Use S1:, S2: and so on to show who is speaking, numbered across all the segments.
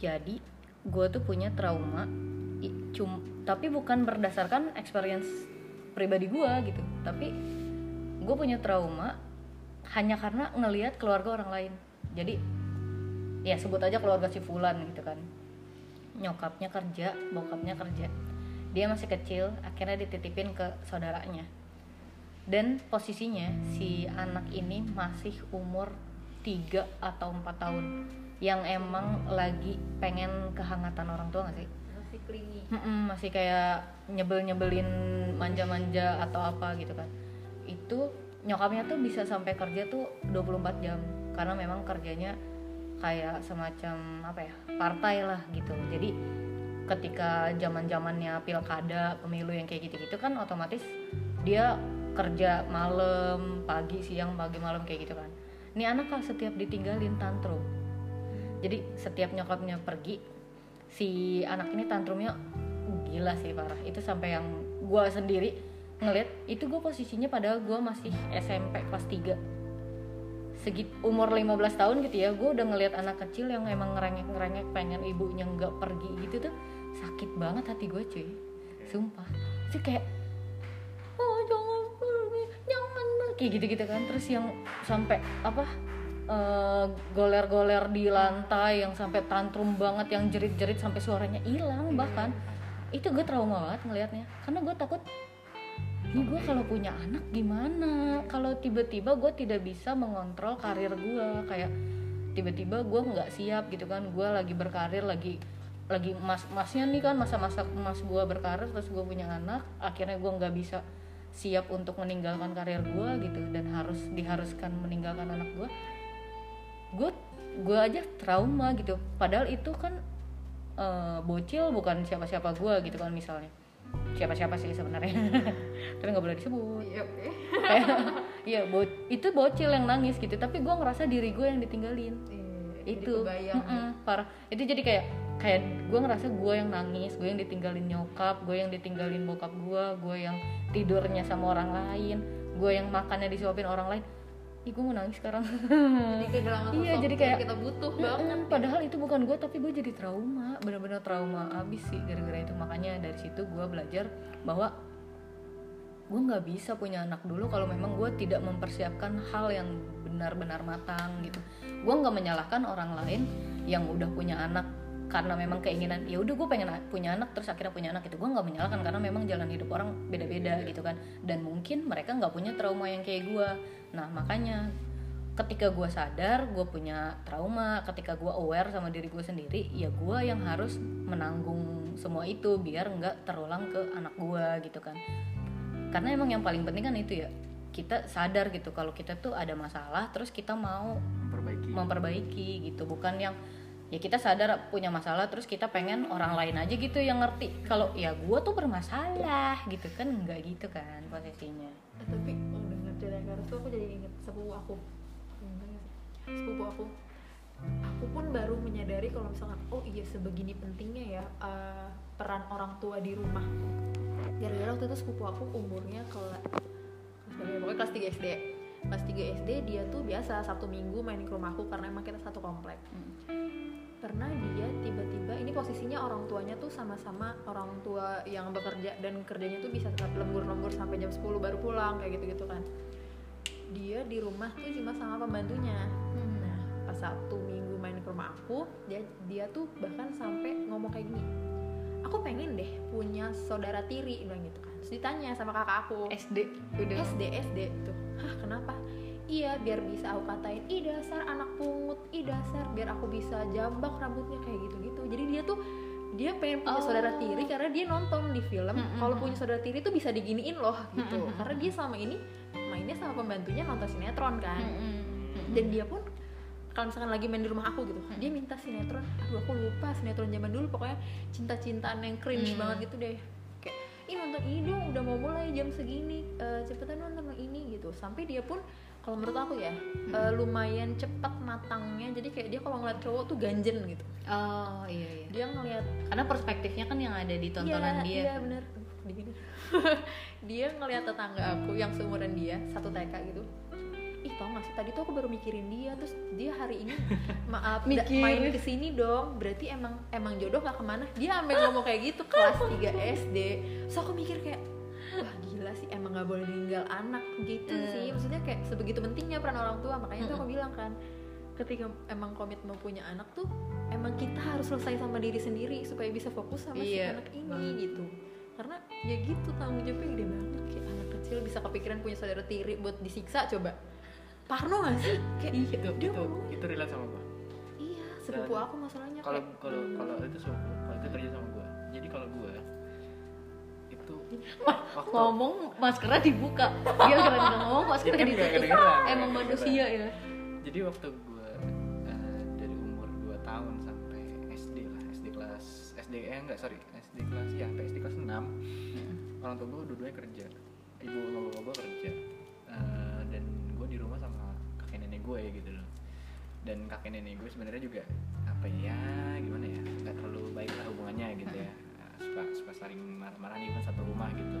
S1: jadi gue tuh punya trauma cum tapi bukan berdasarkan experience pribadi gue gitu. Tapi gue punya trauma hanya karena ngelihat keluarga orang lain. Jadi ya sebut aja keluarga si Fulan gitu kan. Nyokapnya kerja bokapnya kerja. Dia masih kecil akhirnya dititipin ke saudaranya. Dan posisinya si anak ini masih umur 3 atau 4 tahun yang emang lagi pengen kehangatan orang tua gak sih?
S2: masih klingi
S1: Mm-mm, masih kayak nyebel-nyebelin manja-manja atau apa gitu kan. Itu nyokapnya tuh bisa sampai kerja tuh 24 jam karena memang kerjanya kayak semacam apa ya partai lah gitu. Jadi ketika zaman zamannya pilkada pemilu yang kayak gitu-gitu kan otomatis dia kerja malam pagi siang pagi malam kayak gitu kan. Ini anak kalau setiap ditinggalin tantrum jadi setiap nyokapnya pergi si anak ini tantrumnya gila sih parah. Itu sampai yang gue sendiri ngeliat itu gue posisinya padahal gue masih SMP kelas 3 segit umur 15 tahun gitu ya gue udah ngeliat anak kecil yang emang ngerengek-ngerengek pengen ibunya nggak pergi gitu tuh sakit banget hati gue cuy. Sumpah. Sih kayak oh jangan pergi jangan pergi." kayak gitu-gitu kan. Terus yang sampai apa eh, goler-goler di lantai yang sampai tantrum banget yang jerit-jerit sampai suaranya hilang bahkan. Itu gue trauma banget ngelihatnya karena gue takut ini gue kalau punya anak gimana? Kalau tiba-tiba gue tidak bisa mengontrol karir gue. Kayak tiba-tiba gue nggak siap gitu kan. Gue lagi berkarir lagi lagi mas masnya nih kan masa-masa mas gue berkarir terus gue punya anak akhirnya gue nggak bisa siap untuk meninggalkan karir gue gitu. Dan harus diharuskan meninggalkan anak gue gue gue aja trauma gitu. Padahal itu kan eh, bocil bukan siapa-siapa gue gitu kan misalnya. Siapa-siapa sih sebenarnya. Tapi nggak boleh disebut.
S2: Iya
S1: iya bo- itu bocil yang nangis gitu. Tapi gue ngerasa diri gue yang ditinggalin.
S2: Iya, jadi
S1: itu.
S2: kebayang
S1: Mm-mm, parah. Itu jadi kayak kayak gue ngerasa gue yang nangis gue yang ditinggalin nyokap gue yang ditinggalin bokap gue gue yang tidurnya sama orang lain gue yang makannya disuapin orang lain ih gue mau nangis sekarang.
S2: Jadi kehilangan
S1: Iya, jadi kayak-
S2: kita butuh banget.
S1: padahal itu bukan gue tapi gue jadi trauma. Bener-bener trauma abis sih gara-gara itu. Makanya dari situ gue belajar bahwa gue nggak bisa punya anak dulu kalau memang gue tidak mempersiapkan hal yang benar-benar matang gitu. Gue nggak menyalahkan orang lain yang udah punya anak karena memang keinginan ya udah gue pengen punya anak terus akhirnya punya anak itu gue nggak menyalahkan karena memang jalan hidup orang beda-beda gitu kan. Dan mungkin mereka nggak punya trauma yang kayak gue nah makanya ketika gue sadar gue punya trauma ketika gue aware sama diri gue sendiri ya gue yang harus menanggung semua itu biar nggak terulang ke anak gue gitu kan. Karena emang yang paling penting kan itu ya kita sadar gitu kalau kita tuh ada masalah terus kita mau
S3: memperbaiki.
S1: memperbaiki gitu. Bukan yang ya kita sadar punya masalah terus kita pengen orang lain aja gitu yang ngerti. Kalau ya gue tuh bermasalah gitu. Kan nggak gitu kan posisinya.
S2: Eh, tapi denger cerita Kak tuh aku jadi inget sepupu aku. Sepupu aku. Aku pun baru menyadari kalau misalkan oh iya sebegini pentingnya ya eh, peran orang tua di rumah. Gara-gara waktu itu sepupu aku umurnya kelas pokoknya kelas 3 SD kelas 3 SD dia tuh biasa Sabtu Minggu main ke rumahku karena emang kita satu komplek pernah dia tiba-tiba ini posisinya orang tuanya tuh sama-sama orang tua yang bekerja dan kerjanya tuh bisa lembur-lembur sampai jam 10 baru pulang kayak gitu-gitu kan. Dia di rumah tuh cuma sama pembantunya. Nah pas Sabtu Minggu main ke rumah aku dia dia tuh bahkan sampai ngomong kayak gini aku pengen deh punya saudara tiri bilang gitu kan. Terus ditanya sama kakak aku.
S1: SD udah.
S2: SD SD tuh. Hah kenapa iya biar bisa aku katain ih dasar anak pungut ih dasar biar aku bisa jambak rambutnya kayak gitu gitu jadi dia tuh dia pengen punya
S1: Oh.
S2: saudara tiri karena dia nonton di film kalau punya saudara tiri tuh bisa diginiin loh gitu. Karena dia selama ini mainnya sama pembantunya nonton sinetron kan. Dan dia pun kalau misalkan lagi main di rumah aku gitu dia minta sinetron aduh aku lupa sinetron zaman dulu pokoknya cinta-cintaan yang cringe
S1: Hmm.
S2: banget gitu deh. Kayak ih nonton ini dong udah mau mulai jam segini Eh, cepetan nonton yang ini gitu. Sampai dia pun kalau menurut aku ya eh, lumayan cepat matangnya. Jadi kayak dia kalau ngeliat cowok tuh ganjen gitu.
S1: Oh iya iya.
S2: Dia ngeliat
S1: karena perspektifnya kan yang ada di tontonan
S2: iya,
S1: dia.
S2: iya bener. Dia ngeliat tetangga aku yang seumuran dia satu TK gitu. Ih tau gak sih tadi tuh aku baru mikirin dia. Terus dia hari ini maaf
S1: Mikir.
S2: main ke sini dong. Berarti emang emang jodoh gak ke mana? Dia sampai ngomong kayak gitu kelas 3 SD so aku mikir kayak wah gila sih emang gak boleh ninggal anak gitu
S1: Hmm.
S2: sih. Maksudnya kayak sebegitu pentingnya peran orang tua makanya tuh aku bilang kan ketika emang komit mau punya anak tuh emang kita harus selesai sama diri sendiri supaya bisa fokus sama si
S1: Iya,
S2: anak ini
S1: banget.
S2: gitu. Karena ya gitu tanggung jawabnya gede banget. Kayak anak kecil bisa kepikiran punya saudara tiri buat disiksa coba. Parno gak sih? Kayak
S1: Iya.
S3: itu
S2: dia
S3: itu itu relate sama gue
S2: iya sepupu aku masalahnya
S3: kalau kalau kalau itu sepupu kalau itu kerja sama waktu.
S1: ngomong maskernya dibuka. Dia keren ngomong maskernya
S3: Kan nggak
S1: ditutup
S3: kedengeran, nggak
S1: emang manusia ya.
S3: Jadi waktu gue eh, dari umur 2 tahun sampai SD lah SD kelas SD eh enggak sorry. SD kelas ya sampai SD kelas 6 orang tua gue dua-duanya kerja. Ibu sama bapak gue kerja. Eh, dan gue di rumah sama kakek nenek gue gitu loh. Dan kakek nenek gue sebenarnya juga apa ya gimana ya nggak terlalu baik lah hubungannya gitu ya suka suka saling marah-marah di satu rumah gitu.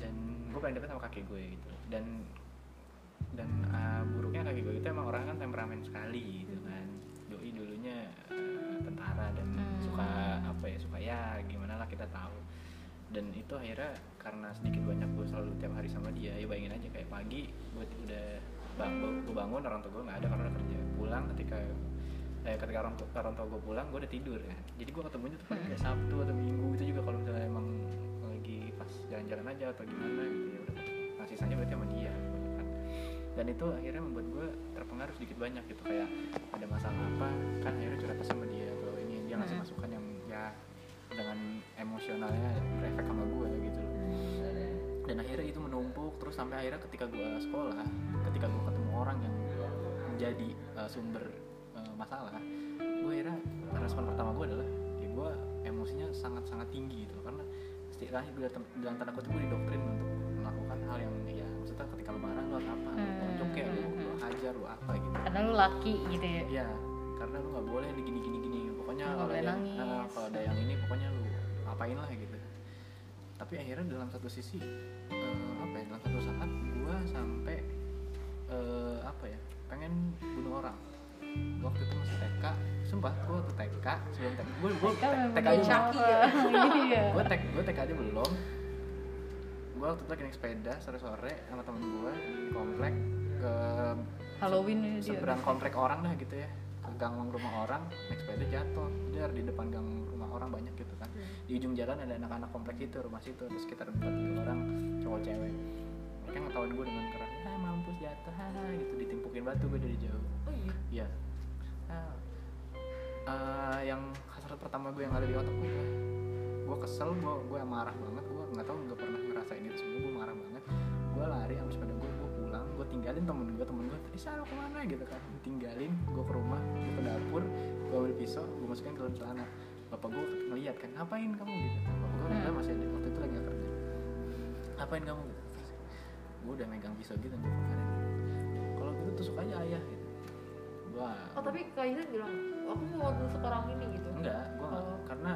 S3: Dan gue paling dekat sama kakek gue gitu. Dan dan uh, buruknya kakek gue itu emang orang kan temperamen sekali gitu kan. Doi dulunya uh, tentara dan
S1: Hmm.
S3: suka apa ya suka ya gimana lah kita tahu. Dan itu akhirnya karena sedikit banyak gue selalu tiap hari sama dia ya bayangin aja kayak pagi gue udah bang gue bangun orang tua gue nggak ada karena udah kerja. Pulang ketika eh, ketika orang tua orang tua gue pulang gue udah tidur ya jadi gue ketemunya tuh kayak sabtu atau minggu itu juga kalau misalnya emang lagi pas jalan-jalan aja atau gimana gitu ya udah nah sisanya berarti sama dia kebanyakan. dan itu akhirnya membuat gue terpengaruh sedikit banyak gitu kayak ada masalah apa kan akhirnya curhat sama dia bahwa ini dia ngasih
S1: Hmm.
S3: masukan yang ya dengan emosionalnya berefek sama gue gitu loh dan akhirnya itu menumpuk terus sampai akhirnya ketika gue sekolah ketika gue ketemu orang yang menjadi uh, sumber masalah gue akhirnya respon pertama gue adalah ya gue emosinya sangat sangat tinggi gitu karena istilahnya gue dalam, tanda kutip gue didoktrin untuk melakukan hal yang ya maksudnya ketika lu marah lu harus apa lu
S1: Hmm,
S3: tonjok lu,
S1: hmm,
S3: lu
S1: hmm.
S3: hajar lu apa gitu
S1: karena lu laki gitu ya
S3: Iya, karena lu nggak boleh gini gini gini. Pokoknya
S1: Lu
S3: kalau ada yang,
S1: nangis.
S3: ah, kalau ada yang ini pokoknya lu apain lah gitu. Tapi akhirnya dalam satu sisi eh, apa ya? Dalam satu saat gua sampai eh, apa ya? Pengen bunuh orang. Waktu itu masih TK, sumpah gua waktu TK sebelum TK,
S1: Kan memang
S3: TK
S1: dia
S3: aja.
S1: iya.
S3: gue tek gue tek aja belum. Gue waktu itu lagi naik sepeda sore sore sama temen gue di komplek ke
S1: Halloween ini dia.
S3: seberang komplek orang dah gitu ya. Ke gang rumah orang naik sepeda jatuh. Dar di depan gang rumah orang banyak gitu kan. Di ujung jalan ada anak-anak komplek itu rumah situ ada sekitar empat tiga orang cowok cewek. Mereka ngetawain gue dengan keras ah mampus jatuh haha gitu ditimpukin batu gue dari jauh.
S2: Oh iya?
S3: Iya. Nah, eh, yang hasrat pertama gue yang ada di otak gue, gue kesel, gue gue marah banget, gue nggak tahu nggak pernah ngerasain itu semua, gue marah banget. Gue lari ambil sepeda gue, gue pulang, gue tinggalin temen gue, temen gue tadi lo ke mana gitu kan, tinggalin, gue ke rumah, gue ke dapur, gue ambil pisau, gue masukin ke dalam celana. Bapak gue ngeliat kan, ngapain kamu gitu? Bapak gue
S1: Hmm.
S3: masih ada waktu itu lagi kerja. Ngapain kamu? Gitu. Gue udah megang pisau gitu, gue kemarin. Kalau gitu tusuk aja ayah gitu. Gua
S2: oh tapi kak Izan bilang aku mau tusuk orang ini gitu
S3: enggak gua enggak
S2: Oh.
S3: karena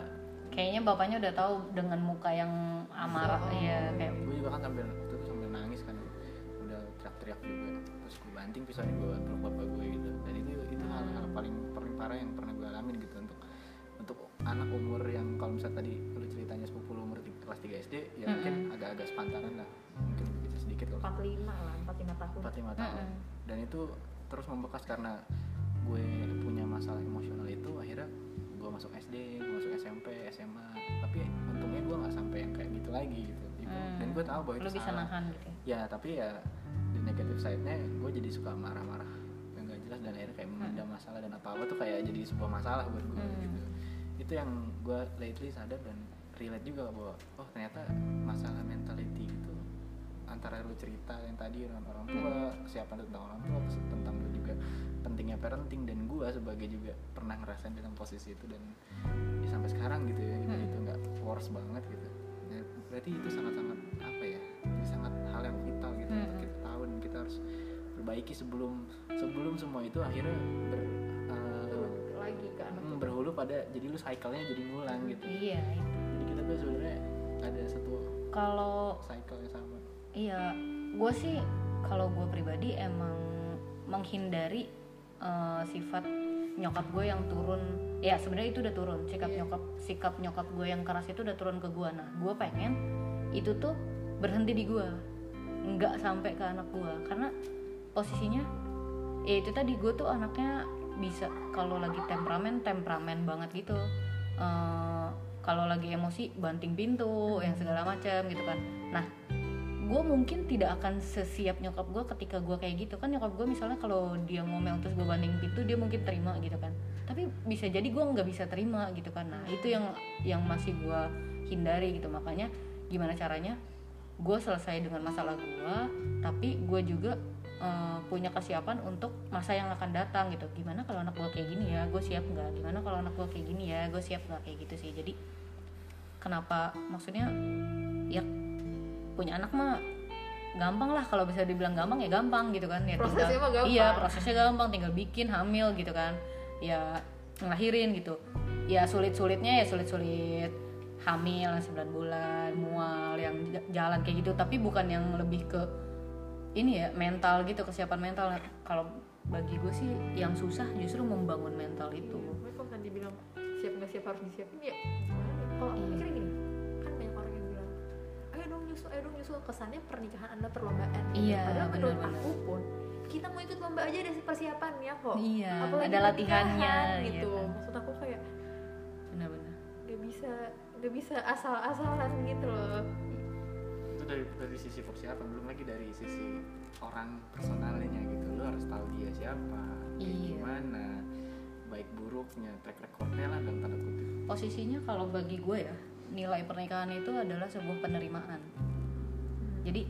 S1: kayaknya bapaknya udah tahu dengan muka yang amarah
S2: Oh.
S1: ya kayak
S3: gue juga kan sambil waktu itu sambil nangis kan udah teriak-teriak juga terus gue banting pisaunya gue peluk bapak gue gitu dan itu itu hal-hal paling paling parah yang pernah gue alamin gitu untuk untuk anak umur yang kalau misalnya tadi lu ceritanya sepupu lu umur kelas 3 SD ya
S1: Mm-mm.
S3: mungkin agak-agak sepantaran lah mungkin sedikit kalau
S2: 45 lah 45 tahun
S3: 45 tahun
S1: Mm-mm.
S3: dan itu terus membekas karena gue punya masalah emosional itu akhirnya gue masuk SD gue masuk SMP SMA tapi untungnya gue nggak sampai yang kayak gitu lagi gitu Ibu-
S1: Hmm.
S3: dan gue tahu bahwa itu
S1: lu bisa
S3: salah
S1: nahan gitu ya.
S3: ya tapi ya di negatif side-nya gue jadi suka marah-marah yang gak jelas dan akhirnya kayak memendam masalah dan apa-apa tuh kayak jadi sebuah masalah buat gue
S1: Hmm.
S3: gitu itu yang gue lately sadar dan relate juga bahwa oh ternyata masalah mentality itu antara lu cerita yang tadi dengan orang tua kesiapan tentang orang tua tentang lu juga pentingnya parenting dan gue sebagai juga pernah ngerasain dalam posisi itu dan ya sampai sekarang gitu ya
S1: Hmm.
S3: itu nggak worse banget gitu. Ya, berarti itu sangat-sangat apa ya itu sangat hal yang vital gitu
S1: Hmm.
S3: untuk kita tahu dan kita harus perbaiki sebelum sebelum semua itu akhirnya ber, eh,
S2: Turun lagi ke anak
S3: hmm, berhulu pada jadi lu cycle-nya jadi ngulang gitu.
S1: Iya itu.
S3: Jadi kita tuh sebenarnya ada satu
S1: kalau
S3: cycle yang sama.
S1: iya gue sih kalau gue pribadi emang menghindari eh, sifat nyokap gue yang turun. Ya sebenarnya itu udah turun. Sikap
S2: Iya.
S1: nyokap sikap nyokap gue yang keras itu udah turun ke gue nah gue pengen itu tuh berhenti di gue nggak sampai ke anak gue karena posisinya ya itu tadi gue tuh anaknya bisa kalau lagi temperamen temperamen banget gitu. Eh, kalau lagi emosi banting pintu yang segala macam gitu kan. Nah gue mungkin tidak akan sesiap nyokap gue ketika gue kayak gitu. Kan nyokap gue misalnya kalau dia ngomel terus gue banding pintu dia mungkin terima gitu kan. Tapi bisa jadi gue nggak bisa terima gitu kan. Nah itu yang yang masih gue hindari gitu. Makanya gimana caranya? Gue selesai dengan masalah gue tapi gue juga eh, punya kesiapan untuk masa yang akan datang gitu. Gimana kalau anak gue kayak gini ya? Gue siap nggak? Gimana kalau anak gue kayak gini ya? Gue siap nggak kayak gitu sih? Jadi kenapa? Maksudnya ya punya anak mah gampang lah. Kalau bisa dibilang gampang ya gampang gitu kan. Ya
S2: Prosesnya
S1: tinggal-
S2: mah gampang.
S1: iya prosesnya gampang. Tinggal bikin hamil gitu kan. Ya ngelahirin gitu. Ya sulit sulitnya ya sulit sulit hamil 9 bulan mual yang jalan kayak gitu. Tapi bukan yang lebih ke ini ya mental gitu kesiapan mental. Kalau bagi gue sih yang susah justru membangun mental itu.
S2: Tapi kalau kan dibilang siap nggak siap harus disiapin ya ya? Kalau aku
S1: Iya.
S2: mikirnya gini, nyusul, ayo dong nyusul. Kesannya pernikahan anda perlombaan.
S1: Iya,
S2: Padahal menurut
S1: benar-benar.
S2: aku pun kita mau ikut lomba aja ada persiapannya kok.
S1: Iya,
S2: Apalagi
S1: ada latihannya, iya
S2: gitu.
S1: kan.
S2: Maksud aku kayak
S1: benar-benar
S2: nggak bisa nggak bisa asal-asalan gitu loh.
S3: itu dari dari sisi persiapan belum lagi dari sisi orang personalnya gitu lo harus tahu dia siapa kayak
S1: Iya.
S3: gimana baik buruknya track recordnya lah dalam tanda kutip
S1: posisinya kalau bagi gue ya nilai pernikahan itu adalah sebuah penerimaan. Jadi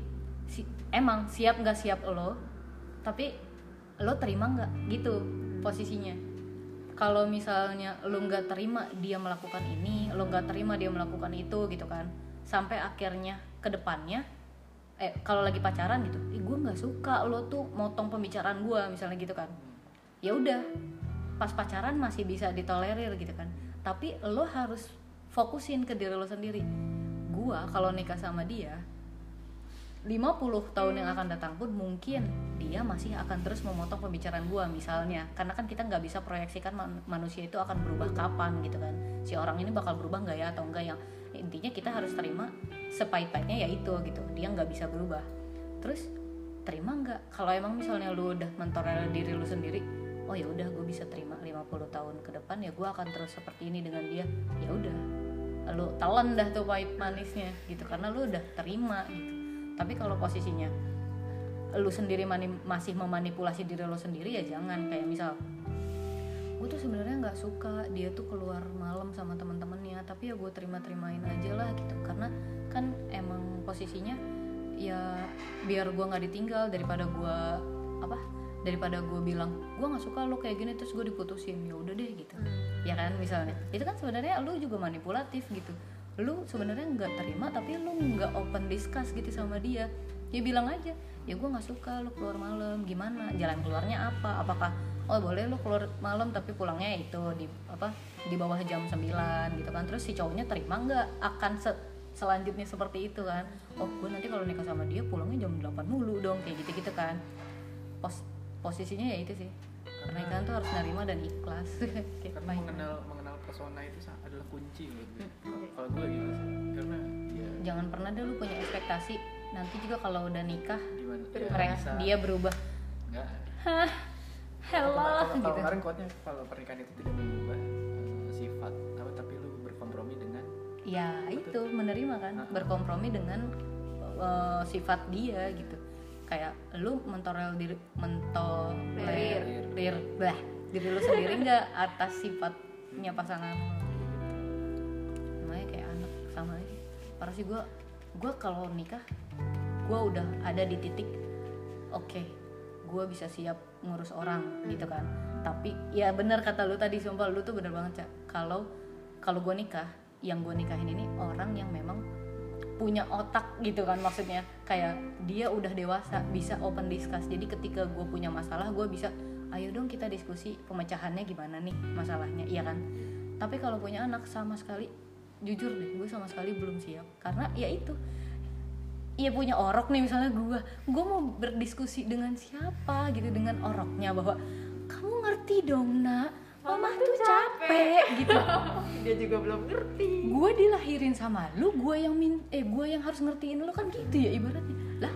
S1: si, emang siap nggak siap lo tapi lo terima nggak? Gitu posisinya. Kalau misalnya lo nggak terima dia melakukan ini lo nggak terima dia melakukan itu gitu kan. Sampai akhirnya ke depannya eh kalau lagi pacaran gitu ih gue nggak suka lo tuh motong pembicaraan gue misalnya gitu kan. Ya udah pas pacaran masih bisa ditolerir gitu kan. Tapi lo harus fokusin ke diri lo sendiri. Gua kalau nikah sama dia 50 tahun yang akan datang pun mungkin dia masih akan terus memotong pembicaraan gua misalnya. Karena kan kita nggak bisa proyeksikan man- manusia itu akan berubah kapan gitu kan. Si orang ini bakal berubah nggak ya atau enggak yang intinya kita harus terima sepahit-pahitnya ya itu gitu. Dia nggak bisa berubah. Terus terima nggak? Kalau emang misalnya lu udah mentolerir diri lu sendiri oh ya udah gue bisa terima 50 tahun ke depan ya gue akan terus seperti ini dengan dia. Ya udah lu telan dah tuh pahit manisnya gitu karena lu udah terima gitu. Tapi kalau posisinya lu sendiri mani- masih memanipulasi diri lu sendiri ya jangan. Kayak misal gue tuh sebenarnya nggak suka dia tuh keluar malam sama teman-temannya tapi ya gue terima-terimain aja lah gitu. Karena kan emang posisinya ya biar gue nggak ditinggal daripada gue apa daripada gue bilang gue nggak suka lo kayak gini terus gue diputusin ya udah deh gitu ya kan misalnya. Itu kan sebenarnya lu juga manipulatif gitu. Lu sebenarnya nggak terima tapi lu nggak open discuss gitu sama dia. Ya bilang aja ya gue nggak suka lu keluar malam gimana? Jalan keluarnya apa? Apakah oh boleh lu keluar malam tapi pulangnya itu di apa di bawah jam 9 gitu kan. Terus si cowoknya terima nggak akan se- selanjutnya seperti itu kan? Oh gue nanti kalau nikah sama dia pulangnya jam 8 mulu dong kayak gitu gitu kan. Pos posisinya ya itu sih pernikahan tuh harus nerima dan ikhlas.
S3: Karena mengenal mengenal persona itu adalah kunci gue.
S1: Hmm.
S3: kalau gue sih? Karena ya
S1: jangan pernah deh lu punya ekspektasi. Nanti juga kalau udah nikah
S3: gimana? Ya,
S1: mereka
S3: bisa.
S1: dia berubah.
S3: Enggak
S1: hello.
S3: kalau, kalau
S1: gitu.
S3: kemarin quote-nya kalau pernikahan itu tidak mengubah eh, sifat apa tapi lu berkompromi dengan
S1: ya itu menerima kan. Berkompromi dengan uh, sifat dia gitu kayak lu mentorel diri mentolerir
S3: Tolerir.
S1: bah diri lu sendiri nggak atas sifatnya pasangan lu? Namanya kayak anak sama aja parah sih gue gue kalau nikah gue udah ada di titik oke gue bisa siap ngurus orang gitu kan. Tapi ya benar kata lu tadi sumpah lu tuh bener banget cak. Kalau kalau gue nikah yang gue nikahin ini orang yang memang punya otak gitu kan maksudnya. Kayak dia udah dewasa bisa open discuss. Jadi ketika gue punya masalah gue bisa ayo dong kita diskusi pemecahannya gimana nih masalahnya iya kan? Tapi kalau punya anak sama sekali jujur deh gue sama sekali belum siap. Karena ya itu iya punya orok nih misalnya gue gue mau berdiskusi dengan siapa gitu dengan oroknya bahwa kamu ngerti dong nak mama tuh capek gitu.
S2: Dia juga belum ngerti.
S1: Gue dilahirin sama lu gue yang min eh gue yang harus ngertiin lu kan gitu ya ibaratnya. Lah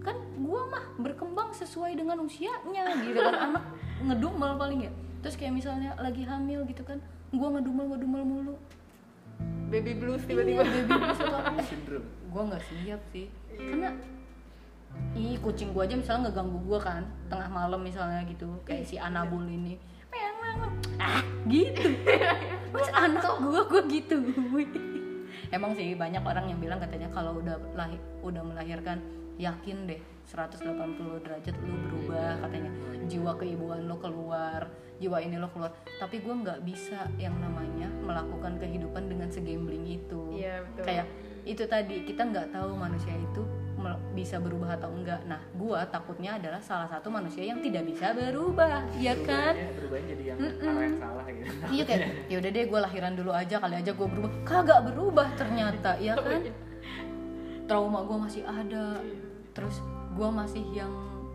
S1: kan gue mah berkembang sesuai dengan usianya gitu kan. Anak ngedumel paling ya. Terus kayak misalnya lagi hamil gitu kan gue ngedumel ngedumel mulu.
S2: Baby blues
S1: tiba
S2: tiba-tiba.
S1: baby blues atau apa?
S3: Sindrom
S1: gue nggak siap sih. Karena ih kucing gue aja misalnya ngeganggu gue kan tengah malam misalnya gitu kayak si Anabul ini meong, meong, meong. ah gitu. Mas anak gue gue gitu. Emang sih banyak orang yang bilang katanya kalau udah lahir udah melahirkan yakin deh 180 derajat lu berubah katanya. Jiwa keibuan lo keluar jiwa ini lo keluar. Tapi gue nggak bisa yang namanya melakukan kehidupan dengan segambling itu.
S2: Iya, betul.
S1: kayak itu tadi kita nggak tahu manusia itu bisa berubah atau enggak. Nah gue takutnya adalah salah satu manusia yang tidak bisa berubah ya kan?
S3: berubahnya, berubahnya jadi yang salah gitu.
S1: Iya kayak ya udah deh gue lahiran dulu aja kali aja gue berubah. Kagak berubah ternyata ya kan? trauma gue masih ada. Terus gue masih yang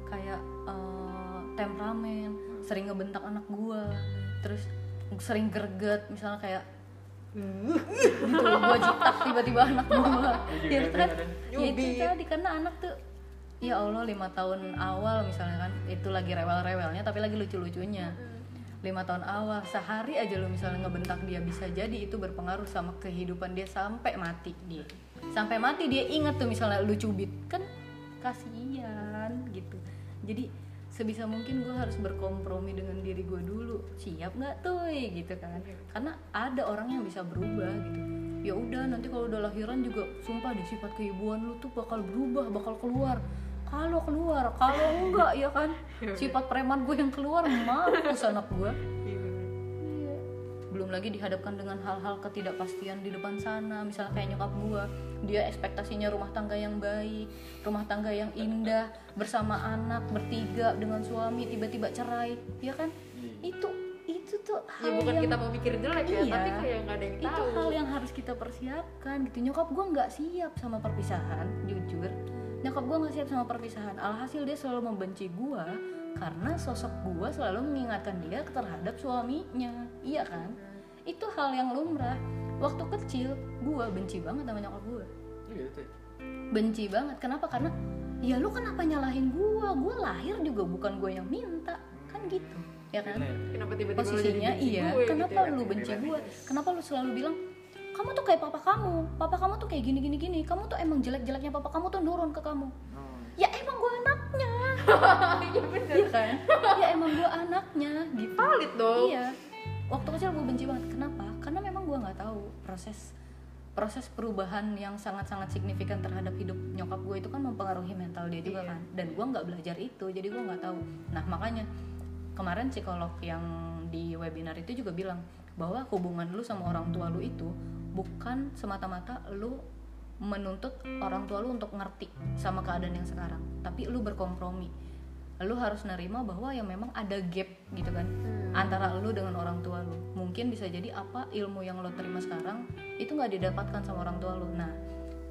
S1: kayak eh, temperamen sering ngebentak anak gue terus sering greget misalnya kayak gitu gue jitak tiba-tiba anak gue ya kan ya itu tadi karena anak tuh. Ya Allah lima tahun awal misalnya kan itu lagi rewel-rewelnya tapi lagi lucu-lucunya. Lima tahun awal sehari aja lo misalnya ngebentak dia bisa jadi itu berpengaruh sama kehidupan dia sampai mati dia. Sampai mati dia ingat tuh misalnya lu cubit kan kasihan gitu. Jadi sebisa mungkin gue harus berkompromi dengan diri gue dulu. Siap nggak tuh? Gitu kan. Karena ada orang yang bisa berubah gitu. Ya udah nanti kalau udah lahiran juga sumpah deh sifat keibuan lu tuh bakal berubah bakal keluar. Kalau keluar kalau enggak ya kan? Sifat preman gue yang keluar mampus anak gue Iya. Belum lagi dihadapkan dengan hal-hal ketidakpastian di depan sana. Misalnya kayak nyokap gua dia ekspektasinya rumah tangga yang baik rumah tangga yang indah bersama anak bertiga dengan suami tiba-tiba cerai. Ya kan? Itu itu tuh
S2: ya
S1: hal
S2: bukan
S1: yang
S2: kita mau mikir jelek ya
S1: Iya.
S2: tapi kayak nggak ada yang
S1: itu
S2: tahu.
S1: hal yang harus kita persiapkan gitu. Nyokap gua nggak siap sama perpisahan jujur. Nyokap gua nggak siap sama perpisahan. Alhasil dia selalu membenci gua karena sosok gua selalu mengingatkan dia terhadap suaminya. Iya kan? Itu hal yang lumrah. Waktu kecil gua benci banget sama nyokap gua.
S3: Iya, gitu
S1: benci banget. Kenapa? Karena ya lu kenapa nyalahin gua? Gua lahir juga bukan gua yang minta. Kan gitu. Ya kan?
S2: Kenapa tiba-tiba lu jadi
S1: posisinya
S2: benci
S1: iya.
S2: gue gitu
S1: kenapa
S2: ya?
S1: lu benci gue kenapa lu selalu bilang kamu tuh kayak papa kamu. Papa kamu tuh kayak gini gini gini. Kamu tuh emang jelek jeleknya papa kamu tuh nurun ke kamu.
S3: Oh,
S1: ya emang gue
S2: iya bener.
S1: Iya kan? Ya emang gue anaknya gitu.
S2: Valid dong.
S1: Iya. Waktu kecil gue benci banget. Kenapa? Karena memang gue nggak tahu proses proses perubahan yang sangat-sangat signifikan terhadap hidup nyokap gue itu kan mempengaruhi mental dia juga
S2: Iya.
S1: kan. Dan gue nggak belajar itu jadi gue nggak tahu. Nah makanya kemarin psikolog yang di webinar itu juga bilang bahwa hubungan lu sama orang tua lu itu bukan semata-mata lu menuntut orang tua lu untuk ngerti sama keadaan yang sekarang. Tapi lu berkompromi. Lu harus nerima bahwa ya memang ada gap gitu kan
S2: Hmm.
S1: antara lu dengan orang tua lu. Mungkin bisa jadi apa ilmu yang lo terima sekarang itu nggak didapatkan sama orang tua lu. Nah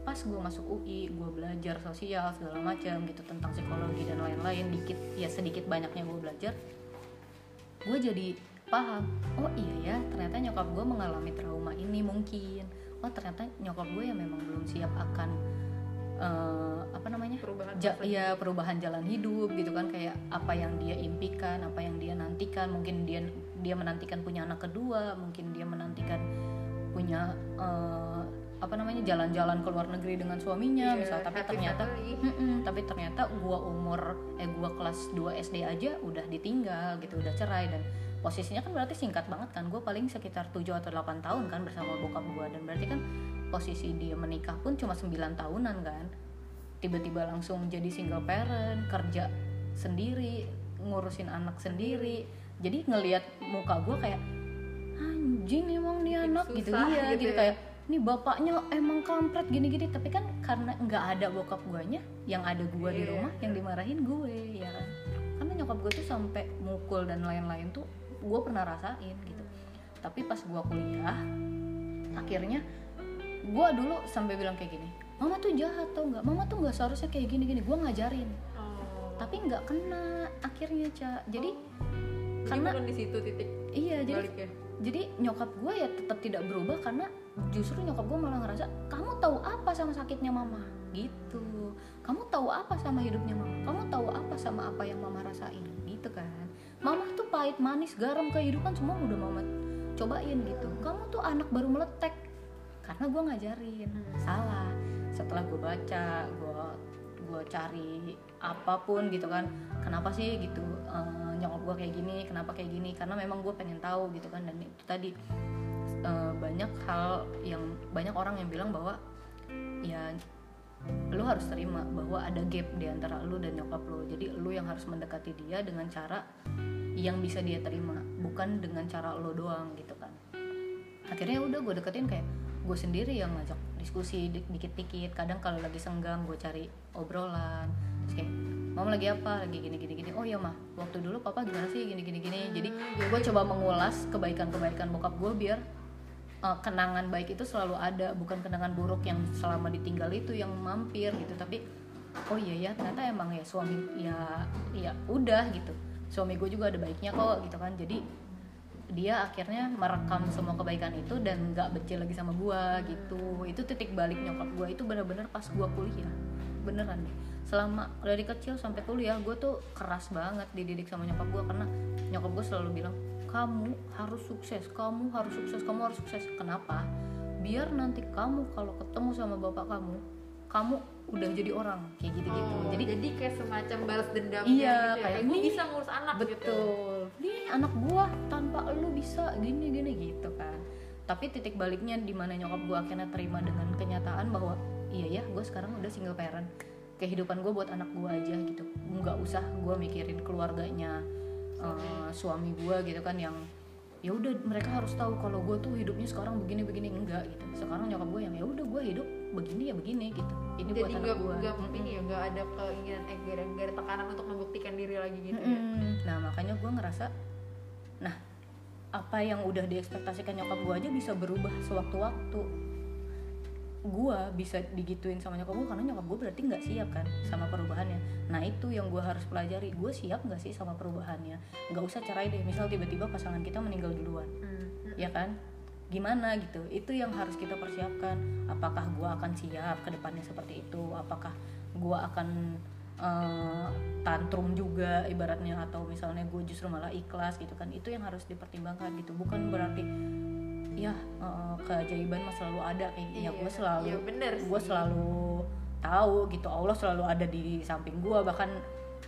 S1: pas gue masuk UI gue belajar sosial segala macam gitu tentang psikologi dan lain-lain dikit ya sedikit banyaknya gue belajar gue jadi paham oh iya ya ternyata nyokap gue mengalami trauma ini mungkin oh ternyata nyokap gue ya memang belum siap akan eh, apa namanya?
S2: Perubahan
S1: ja, ya perubahan jalan hidup gitu kan. Kayak apa yang dia impikan apa yang dia nantikan. Mungkin dia dia menantikan punya anak kedua mungkin dia menantikan punya eh, apa namanya jalan-jalan ke luar negeri dengan suaminya
S2: Iya,
S1: misal. Tapi ternyata
S2: family.
S1: Mm-mm, tapi ternyata gua umur eh gua kelas 2 SD aja udah ditinggal gitu udah cerai. Dan posisinya kan berarti singkat banget kan. Gue paling sekitar 7 atau 8 tahun kan bersama bokap gua. Dan berarti kan posisi dia menikah pun cuma 9 tahunan kan. Tiba-tiba langsung jadi single parent kerja sendiri ngurusin anak sendiri. Jadi ngelihat muka gue kayak anjing emang dia
S2: Makin
S1: anak gitu. iya
S2: gitu
S1: gitu,
S2: ya.
S1: kayak ini bapaknya emang kampret gini-gini. Tapi kan karena nggak ada bokap guanya yang ada gua di
S2: Iya.
S1: rumah yang dimarahin gue ya kan. Karena nyokap gue tuh sampai mukul dan lain-lain tuh gue pernah rasain gitu. Tapi pas gua kuliah akhirnya gua dulu sampai bilang kayak gini mama tuh jahat tau nggak? Mama tuh nggak seharusnya kayak gini gini gue ngajarin.
S2: Oh.
S1: tapi nggak kena akhirnya ca. Jadi
S2: Jadi
S1: karena
S2: di situ titik
S1: iya jadi
S2: baliknya.
S1: jadi nyokap gue ya tetap tidak berubah karena justru nyokap gue malah ngerasa kamu tahu apa sama sakitnya mama? Gitu. Kamu tahu apa sama hidupnya mama? Kamu tahu apa sama apa yang mama rasain? Gitu kan mama tuh pahit manis garam kehidupan semua udah mama cobain gitu. Kamu tuh anak baru meletek. Karena gue ngajarin. Salah. Setelah gue baca gue gue cari apa pun gitu kan. Kenapa sih gitu eh, nyokap gue kayak gini? Kenapa kayak gini? Karena memang gue pengen tahu gitu kan. Dan itu tadi eh, banyak hal yang banyak orang yang bilang bahwa ya lu harus terima bahwa ada gap di antara lu dan nyokap lu. Jadi lu yang harus mendekati dia dengan cara yang bisa dia terima bukan dengan cara lu doang gitu kan. Akhirnya udah gue deketin kayak gue sendiri yang ngajak diskusi di- dikit-dikit. Kadang kalau lagi senggang gue cari obrolan. Terus kayak mama lagi apa? Lagi gini gini gini. Oh iya mah waktu dulu papa gimana sih? Gini gini gini. Jadi gue coba mengulas kebaikan-kebaikan bokap gue biar uh, kenangan baik itu selalu ada bukan kenangan buruk yang selama ditinggal itu yang mampir gitu tapi oh iya ya ternyata emang ya suami ya ya udah gitu. Suami gue juga ada baiknya kok gitu kan jadi dia akhirnya merekam semua kebaikan itu dan nggak benci lagi sama gua gitu. Itu titik balik nyokap gua itu bener-bener pas gua kuliah beneran. Deh selama dari kecil sampai kuliah gue tuh keras banget dididik sama nyokap gua karena nyokap gue selalu bilang kamu harus sukses kamu harus sukses kamu harus sukses. Kenapa? Biar nanti kamu kalau ketemu sama bapak kamu kamu udah jadi orang kayak gitu-gitu.
S2: Oh,
S1: jadi
S2: jadi kayak semacam balas dendamnya
S1: Iya,
S2: gitu ya.
S1: kayak
S2: gue bisa ngurus anak gitu.
S1: betul. Nih anak gua tanpa lu bisa gini gini gitu kan. Tapi titik baliknya di mana nyokap gua akhirnya terima dengan kenyataan bahwa iya ya gue sekarang udah single parent. Kehidupan gue buat anak gua aja gitu. Nggak usah gua mikirin keluarganya eh, suami gua gitu kan yang ya udah mereka harus tahu kalau gue tuh hidupnya sekarang begini begini enggak gitu. Sekarang nyokap gue yang ya udah gue hidup begini ya begini gitu. Ini buat
S2: jadi
S1: anak
S2: nggak
S1: gue
S2: nggak ini ya nggak ada keinginan eh ada, ada tekanan untuk membuktikan diri lagi gitu ya?
S1: Mm-mm. Nah makanya gue ngerasa, nah apa yang udah diekspektasikan nyokap gue aja bisa berubah sewaktu-waktu. Gue bisa digituin sama nyokap gue karena nyokap gue berarti nggak siap kan sama perubahannya. Nah itu yang gue harus pelajari. Gue siap nggak sih sama perubahannya? Nggak usah cerai deh. Misal tiba-tiba pasangan kita meninggal duluan,
S2: Hmm.
S1: ya kan? Gimana gitu? Itu yang harus kita persiapkan. Apakah gue akan siap ke depannya seperti itu? Apakah gue akan eh, tantrum juga ibaratnya atau misalnya gue justru malah ikhlas gitu kan itu yang harus dipertimbangkan gitu bukan berarti ya eh, keajaiban mah selalu ada kayak ya
S2: Iya,
S1: gue selalu
S2: iya bener
S1: gue selalu tahu gitu Allah selalu ada di samping gue bahkan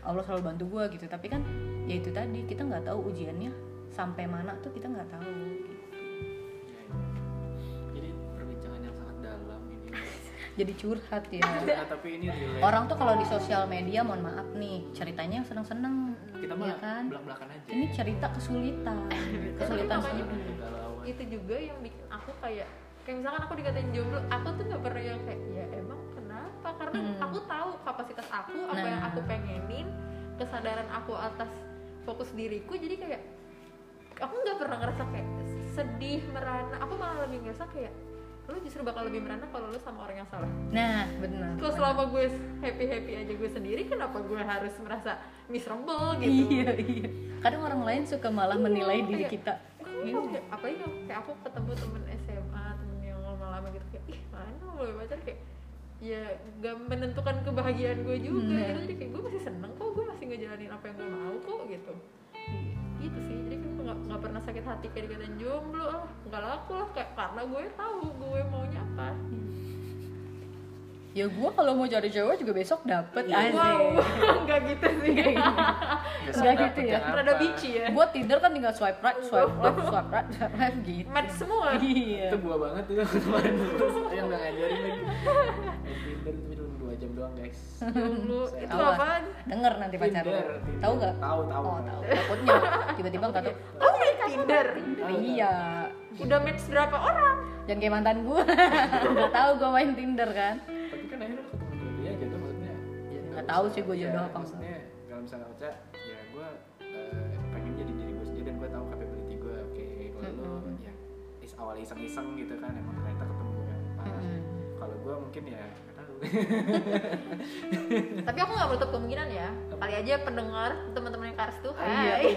S1: Allah selalu bantu gue gitu. Tapi kan ya itu tadi kita nggak tahu ujiannya sampai mana tuh kita nggak tahu. gitu.
S3: Jadi
S1: curhat ya.
S3: Nah, tapi ini relate.
S1: Orang tuh kalau di sosial media mohon maaf nih ceritanya yang seneng-seneng
S3: kita
S1: ya
S3: mah
S1: kan?
S3: belak belakan aja.
S1: Ini cerita kesulitan. Kesulitan
S2: makanya
S1: hidup
S3: Kegalauan.
S2: itu juga yang bikin aku kayak kayak misalkan aku dikatain jomblo aku tuh nggak pernah yang kayak ya emang kenapa? Karena
S1: Hmm.
S2: aku tahu kapasitas aku apa yang
S1: Nah.
S2: aku pengenin kesadaran aku atas fokus diriku. Jadi kayak aku nggak pernah ngerasa kayak sedih merana aku malah lebih ngerasa kayak lu justru bakal lebih merana kalau lu sama orang yang salah.
S1: Nah benar
S2: kalau selama gue happy happy aja gue sendiri kenapa gue harus merasa miserable gitu?
S1: iya. Iya kadang orang lain suka malah menilai diri
S2: kayak,
S1: kita.
S2: Iya. Kayak, apa ya? Kayak aku ketemu temen SMA temen yang lama-lama gitu kayak ih mana mau mulai pacar kayak ya gak menentukan kebahagiaan gue juga
S1: Nah.
S2: gitu. Jadi kayak gue masih seneng kok gue masih ngejalanin apa yang gue mau kok gitu. Gitu sih. Jadi nggak nggak pernah sakit hati kayak dikatain jomblo ah nggak laku lah kayak karena gue tahu gue maunya apa.
S1: Ya gue kalau mau cari cewek juga besok dapet
S3: Iya.
S2: wow nggak gitu sih.
S1: Nggak gitu. Ya?
S3: yang
S2: rada
S3: apa?
S2: bici ya.
S1: Gue tinder kan tinggal swipe right swipe left swipe right swipe left gitu.
S2: Match semua.
S1: Iya.
S3: Itu gua banget itu kemarin. Terus yang udah ngajarin lagi Main Tinder itu cuma dua jam doang guys.
S2: Jomblo itu apaan?
S1: Denger nanti pacar lu. Tahu nggak?
S3: Tahu tahu.
S1: Oh tahu. Takutnya tiba-tiba nggak tahu.
S2: Oh main Tinder.
S1: Iya.
S2: Udah match berapa orang?
S1: Jangan kayak mantan gue nggak tahu gue main tinder kan?
S3: Tapi kan akhirnya lu ketemu jodoh dia jodoh maksudnya.
S1: Ya, nggak tahu sih gua
S3: Iya,
S1: jodoh apa enggak.
S3: maksudnya kalau misalnya baca ya gue pengen jadi diri gue sendiri dan gue tahu capability gue oke kalau lu
S1: Mm-mm.
S3: ya is awal iseng-iseng gitu kan emang ternyata ketemu yang pas
S1: Mm-mm.
S3: kalau gue mungkin ya
S2: tapi aku nggak menutup kemungkinan ya. Kali aja pendengar teman-teman yang kars tuh
S1: iya
S2: hai.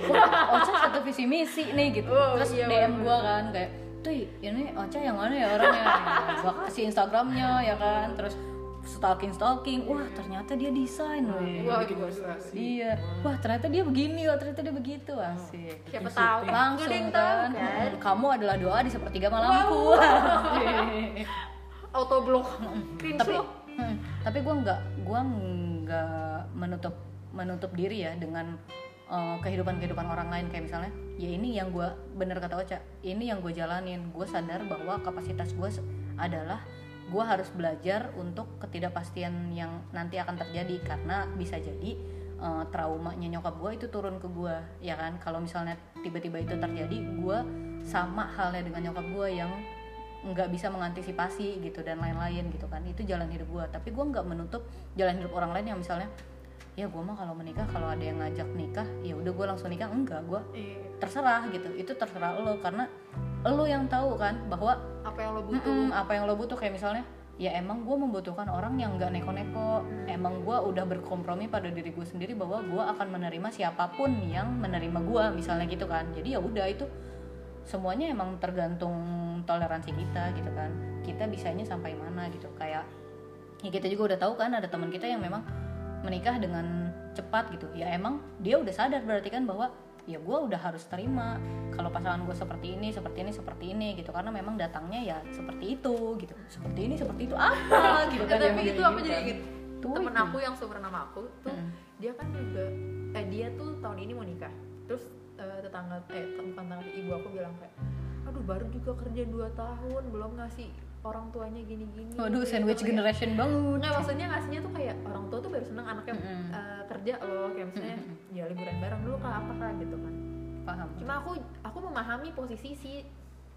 S1: Ocha satu visi misi nih gitu.
S2: Oh,
S1: terus
S2: iya,
S1: DM gua kan kayak tuh ini Ocha yang mana ya orangnya? Ya, gua kasih Instagramnya ya kan. Terus stalking stalking. Wah ternyata dia desain.
S2: Wah,
S3: bikin
S2: gua-
S3: ilustrasi.
S1: Iya. Wah ternyata dia begini wah ternyata dia begitu. Asik.
S2: siapa tahu ada
S1: langsung kan?
S2: kan?
S1: Kamu adalah doa di sepertiga malamku. Asik.
S2: autoblok.
S1: Tapi
S2: pinsu
S1: hmm, tapi gue nggak gue nggak menutup menutup diri ya dengan eh, kehidupan kehidupan orang lain. Kayak misalnya ya ini yang gue bener kata Ocha ini yang gue jalanin. Gue sadar bahwa kapasitas gue adalah gue harus belajar untuk ketidakpastian yang nanti akan terjadi. Karena bisa jadi eh, traumanya nyokap gue itu turun ke gue ya kan? Kalau misalnya tiba-tiba itu terjadi gue sama halnya dengan nyokap gue yang nggak bisa mengantisipasi gitu dan lain-lain gitu kan. Itu jalan hidup gue tapi gue nggak menutup jalan hidup orang lain yang misalnya ya gue mah kalau menikah kalau ada yang ngajak nikah ya udah gue langsung nikah. Enggak gue
S2: Iya.
S1: terserah gitu. Itu terserah lo karena lo yang tahu kan bahwa
S2: apa yang lo butuh.
S1: "Mm-mm, apa yang lo butuh. Kayak misalnya ya emang gue membutuhkan orang yang nggak neko-neko. Emang gue udah berkompromi pada diri gue sendiri bahwa gue akan menerima siapa pun yang menerima gue misalnya gitu kan. Jadi ya udah itu semuanya emang tergantung toleransi kita gitu kan. Kita bisanya sampai mana gitu. Kayak ya kita juga udah tahu kan ada teman kita yang memang menikah dengan cepat gitu. Ya emang dia udah sadar berarti kan bahwa ya gue udah harus terima. Kalau pasangan gue seperti ini seperti ini seperti ini gitu. Karena memang datangnya ya seperti itu gitu. Seperti ini seperti itu apa gitu kan
S2: tapi itu
S1: kayak
S2: aku
S1: gitu
S2: jadi
S1: kan.
S2: inget
S1: Tuh
S2: temen
S1: itu.
S2: aku yang seumuran sama aku tuh
S1: Mm.
S2: dia kan juga eh dia tuh tahun ini mau nikah. Terus eh, tetangga eh bukan tetangga ibu aku bilang kayak aduh baru juga kerja 2 tahun belum ngasih orang tuanya gini-gini.
S1: Waduh
S2: Kayak
S1: sandwich
S2: kayak-
S1: generation banget.
S2: Nggak maksudnya ngasihnya tuh kayak orang tua tuh baru seneng anaknya
S1: Mm-mm.
S2: eh, kerja loh kayak misalnya ya liburan bareng dulu kak apa kak? gitu kan.
S1: Paham.
S2: Cuma aku aku memahami posisi si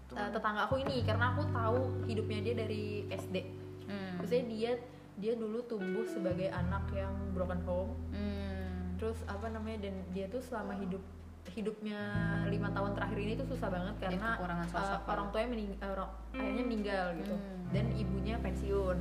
S2: eh, tetangga aku ini karena aku tahu hidupnya dia dari SD
S1: Hmm.
S2: maksudnya dia dia dulu tumbuh sebagai anak yang broken home.
S1: Hmm.
S2: terus apa namanya dan dia tuh selama hidup hidupnya lima tahun terakhir ini tuh susah banget
S1: Dia
S2: karena
S1: kekurangan
S2: uh,
S1: sosok ya.
S2: orang tuanya mening uh, orang ayahnya meninggal gitu.
S1: Hmm.
S2: dan ibunya pensiun.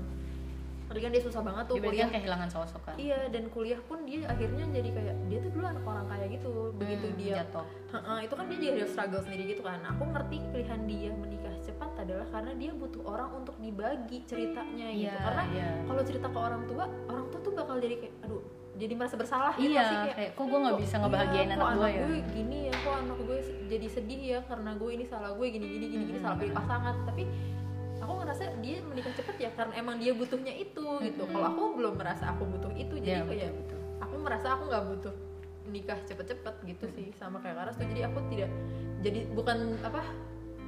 S2: Tadi kan dia susah banget tuh
S1: Dia
S2: kuliah.
S1: kehilangan sosok kan?
S2: Iya dan kuliah pun dia akhirnya jadi kayak dia tuh dulu anak orang kaya gitu. Begitu
S1: Hmm,
S2: dia
S1: jatuh.
S2: Heeh, itu kan dia jadi struggle sendiri gitu kan. Aku ngerti pilihan dia menikah cepat adalah karena dia butuh orang untuk dibagi ceritanya gitu.
S1: Iya,
S2: karena
S1: iya.
S2: kalau cerita ke orang tua orang tua tuh bakal jadi kayak aduh jadi merasa bersalah gitu
S1: iya
S2: nggak sih
S1: kayak kok gue nggak bisa ngebahagiain
S2: iya,
S1: anak
S2: kok
S1: gue ya?
S2: gue gini ya kok anak gue jadi sedih ya karena gue ini salah gue gini gini gini gini salah pilih pasangan. Tapi aku ngerasa dia menikah cepet ya karena emang dia butuhnya itu gitu. Kalau aku belum merasa aku butuh itu jadi
S1: Iya,
S2: kayak
S1: betul,
S2: aku merasa aku nggak butuh nikah cepet-cepet gitu sih sama kayak Karas tuh. Jadi aku tidak jadi bukan apa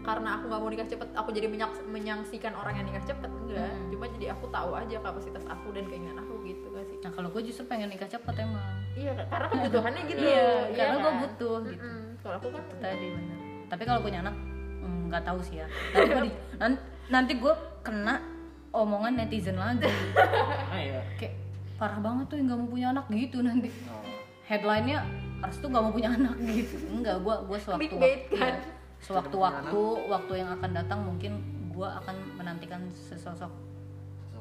S2: karena aku nggak mau nikah cepet aku jadi menyak- menyangsikan orang yang nikah cepet enggak.
S1: Hmm.
S2: cuma jadi aku tahu aja kapasitas aku dan keinginan aku gitu gak sih.
S1: Nah kalau gue justru pengen nikah cepet emang.
S2: Iya karena kebutuhannya gitu.
S1: Iya
S2: iya
S1: karena gue
S2: kan?
S1: butuh gitu.
S2: Mm-mm. kalau aku kan
S1: Itu tadi bener. Tapi kalau punya anak mm, nggak tahu sih ya. Nanti di- nan- nanti gue kena omongan netizen lagi.
S3: Ah iya.
S1: Kayak parah banget tuh yang nggak mau punya anak gitu nanti.
S3: Oh.
S1: headline-nya harus tuh nggak mau punya anak gitu. Enggak gue gue sewaktu
S2: kan?
S1: Iya. sewaktu waktu yang akan datang mungkin gue akan menantikan sesosok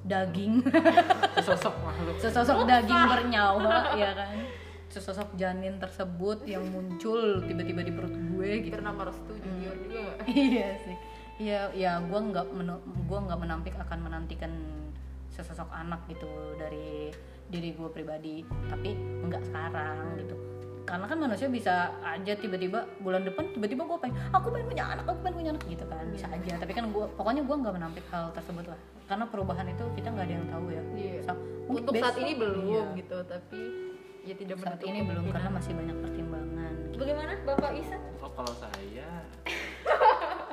S1: daging.
S3: Sosok makhluk.
S1: Sesosok daging bernyawa ya kan? Sesosok janin tersebut yang muncul tiba-tiba di perut gue gitu.
S2: bernama Restu Junior juga. Nggak?
S1: iya sih. Iya ya gue nggak menu- gua nggak menampik akan menantikan sesosok anak gitu dari diri gue pribadi. Tapi nggak sekarang gitu karena kan manusia bisa aja tiba-tiba bulan depan tiba-tiba gue pengen aku pengen punya anak aku pengen punya anak gitu kan bisa aja. Tapi kan gue pokoknya gue nggak menampik hal tersebut lah. Karena perubahan itu kita nggak ada yang tahu ya.
S2: Iya.
S1: So,
S2: untuk saat ini belum
S1: iya.
S2: gitu tapi ya tidak
S1: saat ini belum
S2: kemungkinan.
S1: karena masih banyak pertimbangan.
S2: Bagaimana Bapak Isa
S3: Oh, kalau saya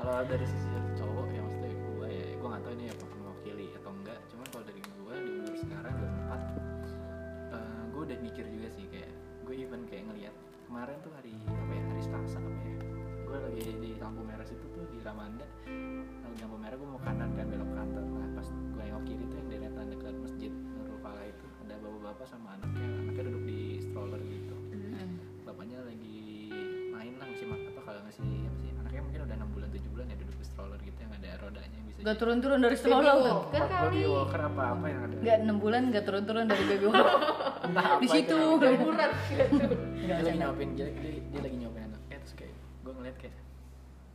S3: kalau dari sisi cowok ya maksudnya gue ya gue nggak tahu ini apa mewakili atau enggak. Cuman kalau dari gue di umur sekarang 24 eh gue udah mikir juga sih kayak even kayak ngelihat kemarin tuh hari apa ya hari Selasa apa ya gue lagi di lampu merah situ tuh di Ramanda lagi lampu merah gue mau kanan kan belok kantor. Nah pas gue nengok kiri tuh yang deretan dekat masjid Nurul Falah itu ada bapak-bapak sama anaknya anaknya duduk di stroller gitu.
S1: Hmm.
S3: bapaknya lagi main lah ngasih makan apa kalau ngasih apa sih anaknya mungkin udah enam bulan tujuh bulan ya duduk di stroller gitu yang ada rodanya yang bisa
S1: Gak turun-turun dari stroller. kan?
S2: walker
S3: Baby
S2: kali.
S3: walker apa apa yang ada?
S1: Gak 6 bulan gak turun-turun dari baby walker
S3: entah apa
S1: Di
S3: itu
S1: situ.
S2: Liburan gitu.
S3: Dia lagi nyopin dia, dia, dia lagi nyopin anaknya terus kayak gue ngeliat kayak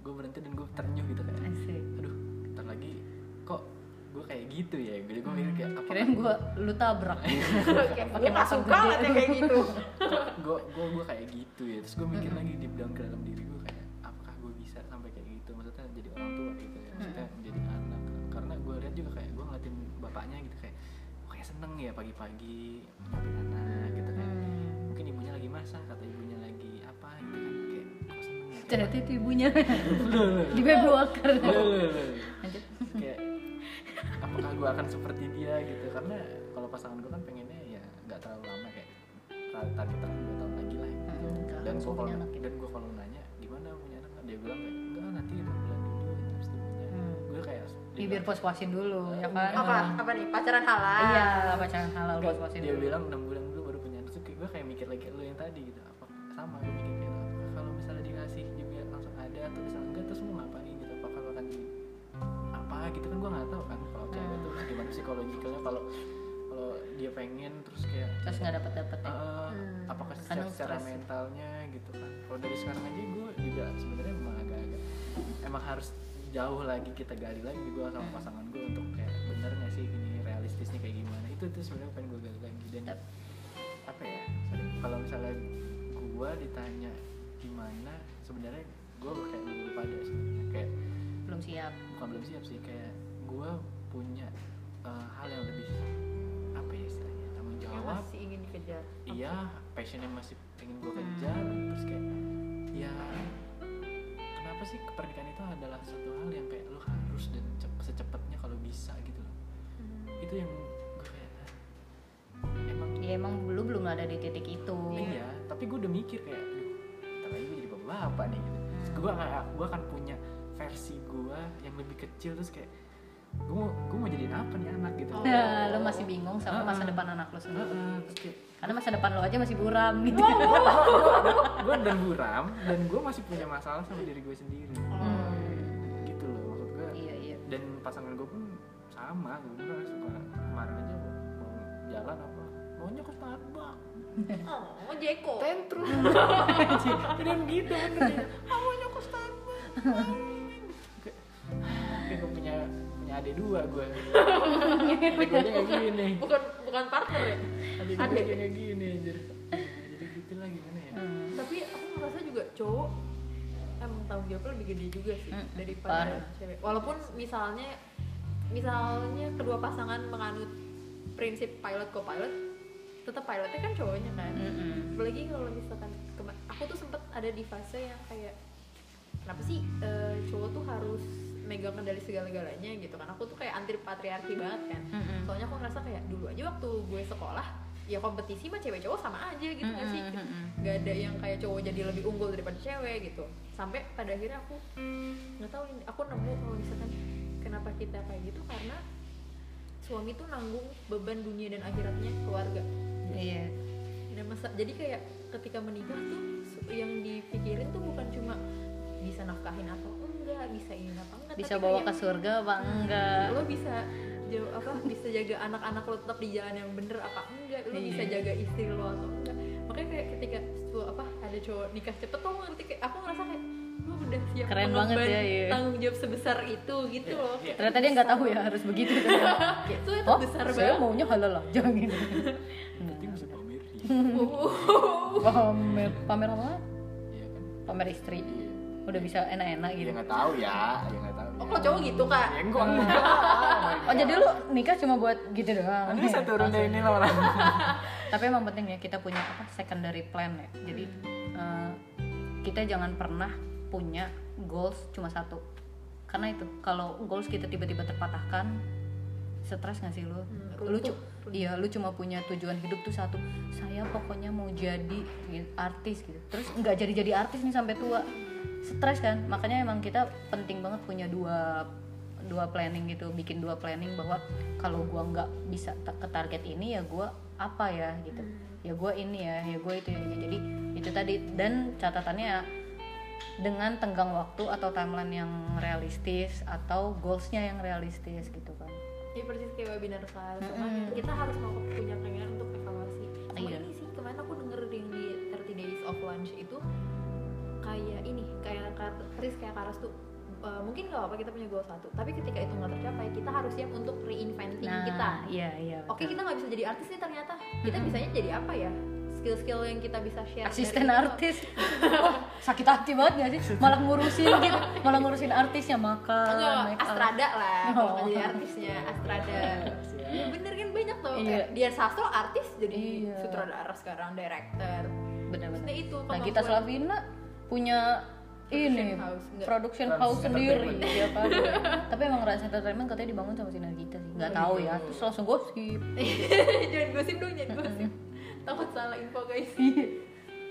S3: gue berhenti dan gue terenyuh gitu kayak
S1: Asik.
S3: Aduh ntar lagi kok gue kayak gitu ya? Jadi gue mikir kayak apa
S1: Kirain gue lu tabrak. Pakai masuk
S2: banget ya kayak gitu.
S3: Gue gue gue kayak gitu ya. Terus gue mikir lagi deep down ke dalam diri gue kayak apakah gue bisa sampai kayak gitu? Maksudnya jadi orang tua gitu ya. Maksudnya menjadi anak. Karena gue lihat juga kayak gue ngeliatin bapaknya gitu kayak seneng ya pagi-pagi nyopin anak gitu kan.
S1: Hmm.
S3: mungkin ibunya lagi masak kata ibunya lagi apa gitu kan. Kayak kok seneng ya.
S1: Ternyata itu ibunya. Di baby walker. Lanjut.
S3: Kayak apakah gue akan seperti dia gitu. Karena kalau pasangan gue kan pengennya ya nggak terlalu lama kayak targetnya kan dua tahun lagi lah gitu.
S1: Hmm,
S3: dan gue kalau
S1: gitu.
S3: dan gue kalau nanya gimana punya anak? Dia bilang kayak
S1: Bibir
S3: bilang-
S1: puas-puasin dulu ya kan?
S2: Apa? Apa nih? Pacaran halal.
S1: Iya pacaran halal
S3: Nggak,
S1: puas-puasin
S3: dia
S1: dulu.
S3: bilang enam bulan dulu baru punya anak. Terus gue kayak mikir lagi lu yang tadi gitu. Apa sama gue mikir kayak apakah kalau misalnya dikasih juga langsung ada atau misalnya enggak terus mau ngapain gitu? Apakah lu akan jadi apa gitu kan gue nggak tahu kan kalau cewek tuh gimana psikologikalnya. Kalau kalau dia pengen terus kayak
S1: Terus gak dapet-dapet ya?
S3: Eh,
S2: Hmm.
S3: apakah secara,
S1: Kadang
S3: secara
S1: stres.
S3: mentalnya gitu kan? Kalau dari sekarang aja gue juga sebenarnya emang agak-agak emang harus jauh lagi kita gali lagi gue sama
S1: Hmm.
S3: pasangan gue untuk kayak bener nggak sih ini realistisnya kayak gimana? Itu tuh sebenarnya pengen gue gali lagi dan apa ya kalau misalnya gue ditanya gimana sebenarnya gue kayak belum pada sebenarnya kayak
S1: Belum siap.
S3: Bukan belum siap sih kayak gue punya eh, hal yang lebih apa ya istilahnya tanggung
S2: Yang
S3: jawab.
S2: masih ingin dikejar.
S3: Iya passionnya masih pengen gue
S1: Hmm.
S3: kejar terus kayak ya kenapa sih pernikahan itu adalah satu hal yang kayak lo harus dan cep- secepatnya kalau bisa gitu loh?
S2: Hmm.
S3: itu yang gue kayak ah, emang
S1: Ya emang lu belum ada di titik itu.
S3: Iya tapi gue udah mikir kayak aduh gue jadi bapak nih. Gitu.
S1: Hmm.
S3: gue kayak gue akan punya versi gue yang lebih kecil terus kayak gue mau gue mau jadiin apa nih anak? Gitu.
S1: Nah, lu masih bingung sama masa depan anak lu sendiri.
S3: Terus kayak
S1: Karena masa depan lu aja masih buram gitu.
S3: Gue dan buram dan gue masih punya masalah sama diri gue sendiri.
S1: Hmm.
S3: gitu loh maksud gue
S1: Iya iya.
S3: Dan pasangan gue pun sama gue juga suka. Kemarin aja mau jalan apa maunya ke Starbucks.
S2: Oh, Jeko.
S3: Tantrum. Dan gitu bener "Ah, maunya ke Starbucks. Kayak, punya punya adik dua gue adik gue kayak gini.
S2: Bukan bukan partner ya
S3: adik gue kayak gini anjir jadi gitu lah gimana ya
S1: Hmm.
S2: Tapi aku ngerasa juga cowok emang tanggung jawabnya lebih gede juga sih
S1: Hmm,
S2: daripada
S1: parah.
S2: cewek. Walaupun misalnya misalnya kedua pasangan menganut prinsip pilot co-pilot, tetap pilotnya kan cowoknya kan.
S1: Mm-mm.
S2: Apalagi kalau misalkan aku tuh sempet ada di fase yang kayak kenapa sih eh, cowok tuh harus megang kendali segala-galanya gitu kan. Aku tuh kayak anti patriarki banget kan.
S1: Mm-mm.
S2: Soalnya aku ngerasa kayak dulu aja waktu gue sekolah ya kompetisi mah cewek cowok sama aja gitu nggak sih?
S1: Mm-mm, mm-mm.
S2: nggak ada yang kayak cowok jadi lebih unggul daripada cewek gitu. Sampai pada akhirnya aku nggak tahu ini aku nemu kalau misalkan kenapa kita kayak gitu karena suami tuh nanggung beban dunia dan akhiratnya keluarga.
S1: Iya.
S2: Dan masa jadi kayak ketika menikah tuh yang dipikirin tuh bukan cuma bisa nafkahin atau enggak bisa ini apa enggak
S1: Bisa bawa ke surga apa enggak?
S2: lo bisa jauh apa bisa jaga anak-anak lo tetap di jalan yang bener apa enggak? Lo bisa
S1: Iya.
S2: jaga istri lo atau enggak? Makanya kayak ketika su- apa ada cowok nikah cepet tuh aku ngerti kayak aku ngerasa kayak lo udah siap
S1: Keren banget ya, iya.
S2: tanggung jawab sebesar itu gitu
S3: Iya,
S2: loh.
S3: iya.
S1: Ternyata dia nggak tahu ya harus begitu.
S2: Itu itu
S1: Oh
S2: besar
S1: saya
S2: banget.
S1: maunya halal aja gitu.
S3: Berarti bisa pamer
S1: Pamer Pamer apa?
S3: iya kan.
S1: Pamer istri.
S3: Iya.
S1: Udah bisa enak-enak
S3: ya
S1: gitu.
S3: nggak tahu ya ya nggak
S2: oh kalau cowok gitu kak?
S3: Ya enggak. enggak
S1: Oh jadi lu nikah cuma buat gitu doang.
S3: Anda bisa turun dari ini lah orang.
S1: Tapi emang penting ya kita punya apa secondary plan ya. Jadi eh, kita jangan pernah punya goals cuma satu. Karena itu kalau goals kita tiba-tiba terpatahkan Stres gak sih lu?
S2: Hmm,
S1: lu cu- Iya lu cuma punya tujuan hidup tuh satu. Saya pokoknya mau jadi artis gitu. Terus nggak jadi-jadi artis nih sampai tua Stres kan? Makanya emang kita penting banget punya dua dua planning gitu. Bikin dua planning bahwa kalau gua nggak bisa ke target ini ya gua apa ya gitu. Ya gua ini ya ya gua itu ini jadi itu tadi. Dan catatannya ya, dengan tenggang waktu atau timeline yang realistis atau goalsnya yang realistis gitu kan.
S2: Ya persis kayak webinar kan cuma
S1: Mm-mm.
S2: kita harus mau punya keinginan untuk evaluasi. Sama
S1: Iya.
S2: ini sih kemarin aku denger yang di 30 days of lunch itu kayak ini kayak persis kayak Karas tuh uh, mungkin gak apa kita punya goal satu tapi ketika itu nggak tercapai kita harus siap untuk reinventing kita
S1: iya iya
S2: oke
S1: betul.
S2: kita nggak bisa jadi artis nih ternyata kita bisanya jadi apa ya skill-skill yang kita bisa share
S1: asisten artis Wah, sakit hati banget gak sih malah ngurusin gitu malah ngurusin artisnya makan
S2: Enggak. Astrada lah
S1: Oh.
S2: kalau jadi artisnya Astrada ya bener kan banyak tuh
S1: Iya.
S2: kayak Dian Sastro artis jadi
S1: Iya.
S2: sutradara sekarang director
S1: bener-bener
S2: Nah, itu
S1: nah kita. Slavina punya ini
S2: house, enggak.
S1: production house sendiri ya kan tapi emang Rans Entertainment katanya dibangun sama sinar kita sih. Nggak tahu ya. Terus langsung gosip.
S2: Jangan gosip dong jangan gosip. Takut salah info guys.
S1: Iya.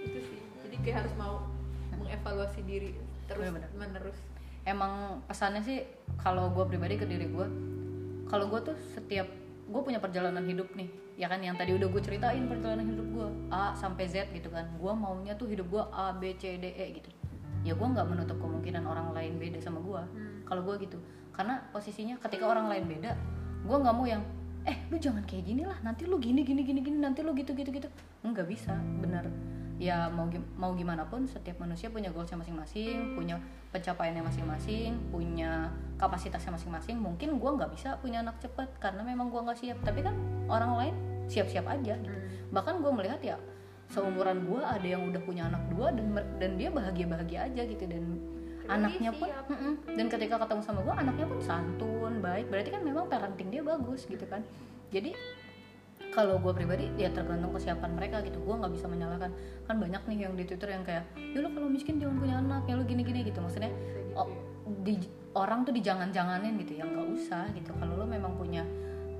S2: itu sih. Jadi kayak harus mau mengevaluasi diri terus
S1: Bener-bener.
S2: menerus.
S1: Emang pesannya sih kalau gue pribadi ke diri gue kalau gue tuh setiap gue punya perjalanan hidup nih ya kan yang tadi udah gue ceritain perjalanan hidup gue A sampai Z gitu kan. Gue maunya tuh hidup gue A B C D E gitu. Ya gue nggak menutup kemungkinan orang lain beda sama gue kalau gue gitu. Karena posisinya ketika orang lain beda gue nggak mau yang eh lu jangan kayak gini lah. Nanti lu gini gini gini gini. Nanti lu gitu gitu gitu. Nggak bisa bener ya mau mau gimana pun setiap manusia punya goalsnya masing-masing punya pencapaiannya masing-masing punya kapasitasnya masing-masing mungkin gua nggak bisa punya anak cepat karena memang gua nggak siap tapi kan orang lain siap-siap aja gitu. bahkan gue melihat ya seumuran gua ada yang udah punya anak dua dan dan dia bahagia bahagia aja gitu dan anaknya pun
S2: siap.
S1: Mm-mm. dan ketika ketemu sama gua anaknya pun santun baik berarti kan memang parenting dia bagus gitu kan jadi kalau gue pribadi ya tergantung kesiapan mereka gitu. Gue nggak bisa menyalahkan. Kan banyak nih yang di twitter yang kayak ya lu kalau miskin jangan punya anak ya lu gini gini gitu. Maksudnya oh, di, orang tuh dijangan-janganin gitu. Ya nggak usah gitu. Kalau lo memang punya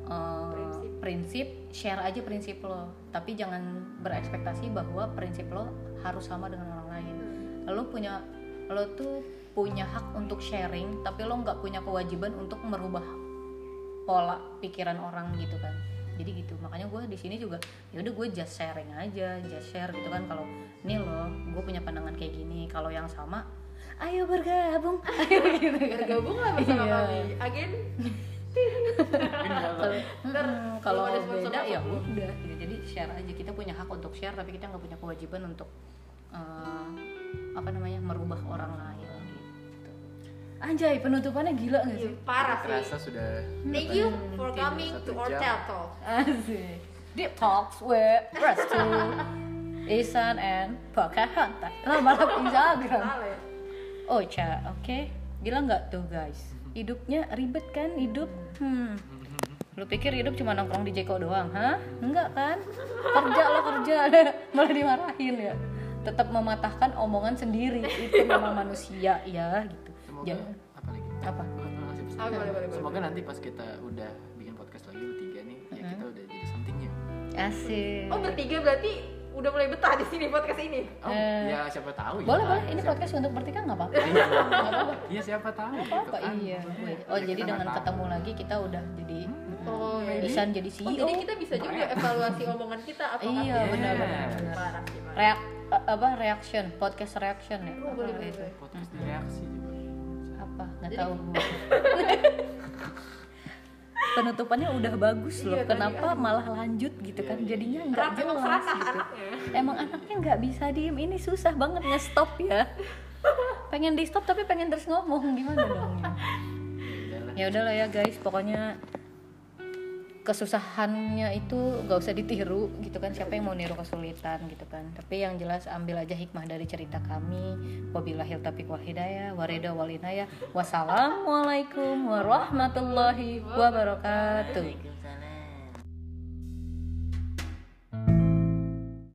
S1: uh,
S2: Prinsip.
S1: prinsip share aja prinsip lo. Tapi jangan berekspektasi bahwa prinsip lo harus sama dengan orang lain. Lo punya lo tuh punya hak untuk sharing tapi lo nggak punya kewajiban untuk merubah pola pikiran orang gitu kan jadi gitu makanya gue di sini juga ya udah gue just sharing aja just share gitu kan kalau nih lo gue punya pandangan kayak gini kalau yang sama ayo bergabung. Ayo gitu kan
S2: bergabung lah bersama
S1: Iya.
S2: kami. Agen
S1: Kalau-
S2: Ntar
S1: Mm, kalau
S2: belum ada sponsor
S1: beda ya udah gitu. jadi share aja kita punya hak untuk share tapi kita nggak punya kewajiban untuk eh, apa namanya merubah orang lain anjay penutupannya gila nggak
S2: Iya,
S1: sih
S2: parah sih
S3: Terasa sudah
S2: thank you for coming to our Talk
S1: Asik. Deep Talks with Restu, Isan, and Pocahontas. Lama-lama Instagram.
S2: salah ya
S1: Ocha, oke? Gila nggak tuh guys? Hidupnya ribet kan hidup? Hmm. Lu pikir hidup cuma nongkrong di Jeko doang, hah? Enggak kan? Kerja lo kerja, malah dimarahin ya. Tetap mematahkan omongan sendiri itu memang manusia ya gitu.
S3: Semoga
S1: Jangan
S3: apa lagi?
S1: apa?
S2: Ah, boleh, boleh, boleh.
S3: Semoga nanti pas kita udah bikin podcast lagi bertiga nih, ya kita udah jadi something new.
S1: Asik.
S2: oh bertiga berarti udah mulai betah di sini podcast ini
S3: Oh,
S1: Eh,
S3: ya siapa tahu ya.
S1: Boleh boleh, ini
S3: Siapa-
S1: podcast untuk bertiga nggak apa-apa.
S3: Iya,
S1: apa-apa.
S3: Iya, siapa tahu
S1: Apa
S3: gitu
S1: apa
S3: kan.
S1: iya.
S3: Ya,
S1: Oh
S3: kita
S1: jadi dengan
S3: tahu.
S1: ketemu lagi kita udah jadi
S2: Oh,
S1: Hmm, Isan jadi
S2: Oh,
S1: CEO.
S2: jadi kita bisa juga evaluasi omongan kita apakah
S1: Iya,
S2: kita-
S1: benar,
S3: benar,
S1: benar.
S2: parah sih parah.
S1: Reak eh, apa reaction podcast reaction ya?
S2: Oh, boleh,
S1: Apa
S2: boleh,
S1: itu?
S2: boleh.
S3: podcast di reaksi juga.
S1: Apa? Nggak
S2: Jadi-
S1: tahu. Penutupannya udah bagus loh.
S2: Iya,
S1: Kenapa
S2: kan.
S1: malah lanjut gitu kan?
S3: Iya, iya.
S1: Jadinya nggak
S2: emang
S1: jelas
S2: serakah
S1: gitu.
S2: anaknya
S1: Emang anaknya nggak bisa diem. Ini susah banget nge-stop ya. Pengen di stop tapi pengen terus ngomong gimana dong? ya?
S3: Udahlah.
S1: ya udahlah ya guys pokoknya kesusahannya itu gak usah ditiru gitu kan siapa yang mau niru kesulitan gitu kan. Tapi yang jelas ambil aja hikmah dari cerita kami. Wabillahil taufiq wal hidayah warida wal inayah. Wassalamualaikum warahmatullahi wabarakatuh.